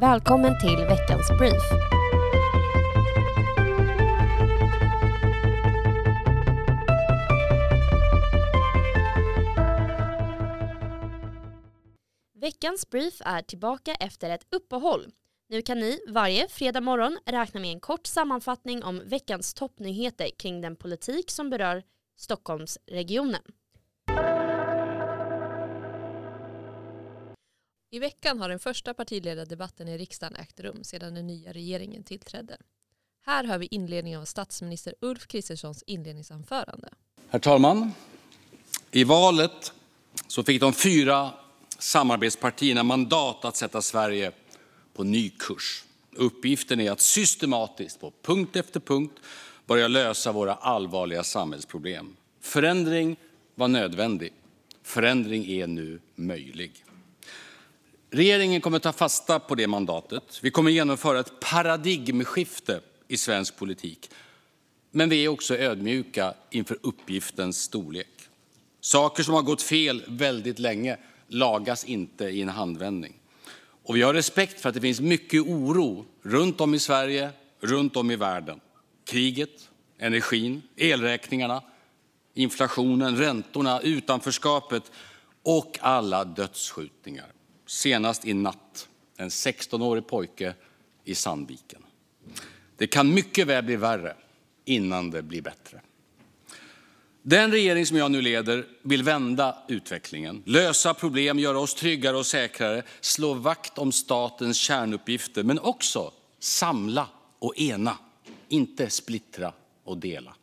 Välkommen till veckans brief. Veckans brief är tillbaka efter ett uppehåll. Nu kan ni varje fredag morgon räkna med en kort sammanfattning om veckans toppnyheter kring den politik som berör Stockholmsregionen. I veckan har den första partiledardebatten i riksdagen ägt rum sedan den nya regeringen tillträdde. Här hör vi inledningen av statsminister Ulf Kristerssons inledningsanförande. Herr talman! I valet så fick de fyra samarbetspartierna mandat att sätta Sverige på ny kurs. Uppgiften är att systematiskt, på punkt efter punkt, börja lösa våra allvarliga samhällsproblem. Förändring var nödvändig. Förändring är nu möjlig. Regeringen kommer att ta fasta på det mandatet. Vi kommer att genomföra ett paradigmskifte i svensk politik. Men vi är också ödmjuka inför uppgiftens storlek. Saker som har gått fel väldigt länge lagas inte i en handvändning. Och vi har respekt för att det finns mycket oro runt om i Sverige, runt om i världen. Kriget, energin, elräkningarna, inflationen, räntorna, utanförskapet och alla dödsskjutningar. Senast i natt en 16-årig pojke i Sandviken. Det kan mycket väl bli värre innan det blir bättre. Den regering som jag nu leder vill vända utvecklingen, lösa problem, göra oss tryggare och säkrare, slå vakt om statens kärnuppgifter men också samla och ena, inte splittra och dela.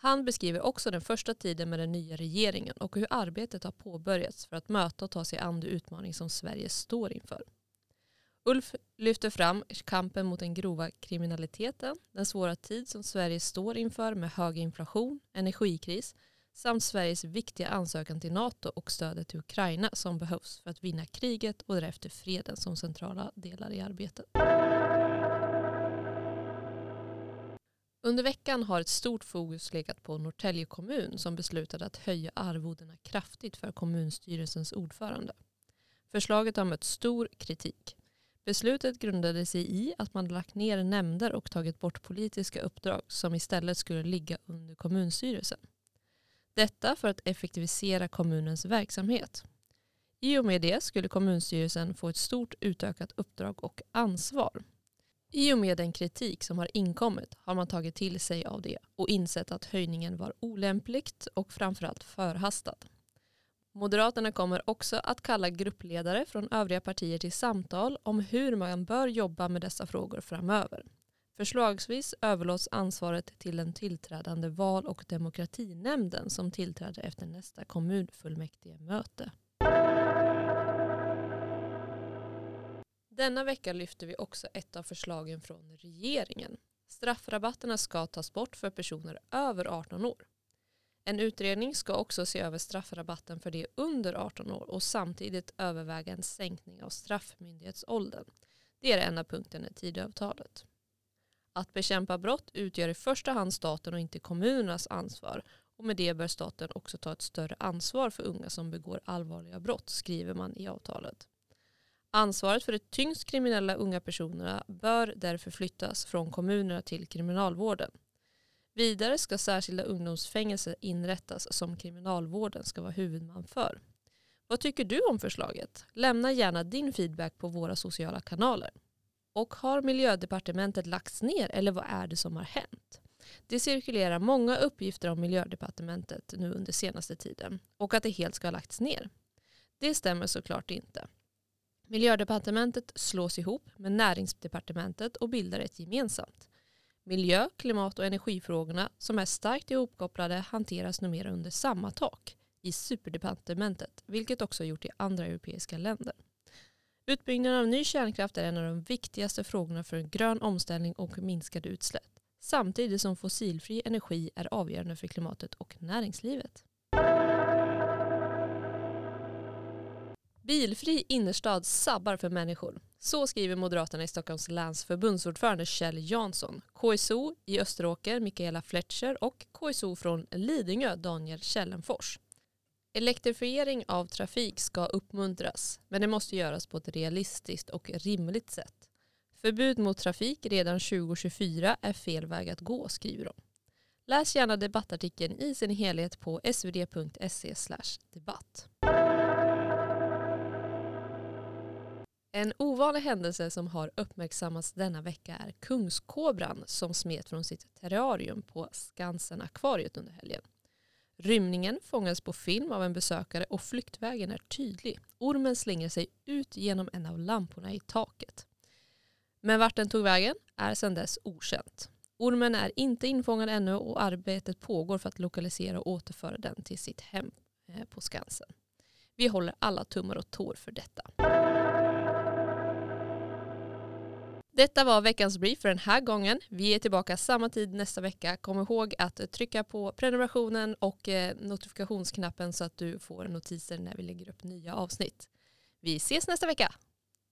Han beskriver också den första tiden med den nya regeringen och hur arbetet har påbörjats för att möta och ta sig an de utmaning som Sverige står inför. Ulf lyfter fram kampen mot den grova kriminaliteten, den svåra tid som Sverige står inför med hög inflation, energikris samt Sveriges viktiga ansökan till NATO och stödet till Ukraina som behövs för att vinna kriget och därefter freden som centrala delar i arbetet. Under veckan har ett stort fokus legat på Norrtälje kommun som beslutade att höja arvodena kraftigt för kommunstyrelsens ordförande. Förslaget har mött stor kritik. Beslutet grundade sig i att man lagt ner nämnder och tagit bort politiska uppdrag som istället skulle ligga under kommunstyrelsen. Detta för att effektivisera kommunens verksamhet. I och med det skulle kommunstyrelsen få ett stort utökat uppdrag och ansvar. I och med den kritik som har inkommit har man tagit till sig av det och insett att höjningen var olämpligt och framförallt förhastad. Moderaterna kommer också att kalla gruppledare från övriga partier till samtal om hur man bör jobba med dessa frågor framöver. Förslagsvis överlåts ansvaret till den tillträdande val och demokratinämnden som tillträder efter nästa kommunfullmäktigemöte. Denna vecka lyfter vi också ett av förslagen från regeringen. Straffrabatterna ska tas bort för personer över 18 år. En utredning ska också se över straffrabatten för de under 18 år och samtidigt överväga en sänkning av straffmyndighetsåldern. Det är en av punkterna i Tidöavtalet. Att bekämpa brott utgör i första hand staten och inte kommunernas ansvar och med det bör staten också ta ett större ansvar för unga som begår allvarliga brott, skriver man i avtalet. Ansvaret för de tyngst kriminella unga personerna bör därför flyttas från kommunerna till kriminalvården. Vidare ska särskilda ungdomsfängelser inrättas som kriminalvården ska vara huvudman för. Vad tycker du om förslaget? Lämna gärna din feedback på våra sociala kanaler. Och har miljödepartementet lagts ner eller vad är det som har hänt? Det cirkulerar många uppgifter om miljödepartementet nu under senaste tiden och att det helt ska ha lagts ner. Det stämmer såklart inte. Miljödepartementet slås ihop med näringsdepartementet och bildar ett gemensamt. Miljö-, klimat och energifrågorna som är starkt ihopkopplade hanteras numera under samma tak i superdepartementet, vilket också gjort i andra europeiska länder. Utbyggnaden av ny kärnkraft är en av de viktigaste frågorna för en grön omställning och minskade utsläpp, samtidigt som fossilfri energi är avgörande för klimatet och näringslivet. Bilfri innerstad sabbar för människor. Så skriver Moderaterna i Stockholms läns förbundsordförande Kjell Jansson, KSO i Österåker Mikaela Fletcher och KSO från Lidingö Daniel Källenfors. Elektrifiering av trafik ska uppmuntras, men det måste göras på ett realistiskt och rimligt sätt. Förbud mot trafik redan 2024 är fel väg att gå, skriver de. Läs gärna debattartikeln i sin helhet på svd.se debatt. En ovanlig händelse som har uppmärksammats denna vecka är kungskobran som smet från sitt terrarium på Skansen-akvariet under helgen. Rymningen fångades på film av en besökare och flyktvägen är tydlig. Ormen slänger sig ut genom en av lamporna i taket. Men vart den tog vägen är sedan dess okänt. Ormen är inte infångad ännu och arbetet pågår för att lokalisera och återföra den till sitt hem eh, på Skansen. Vi håller alla tummar och tår för detta. Detta var veckans brief för den här gången. Vi är tillbaka samma tid nästa vecka. Kom ihåg att trycka på prenumerationen och eh, notifikationsknappen så att du får notiser när vi lägger upp nya avsnitt. Vi ses nästa vecka.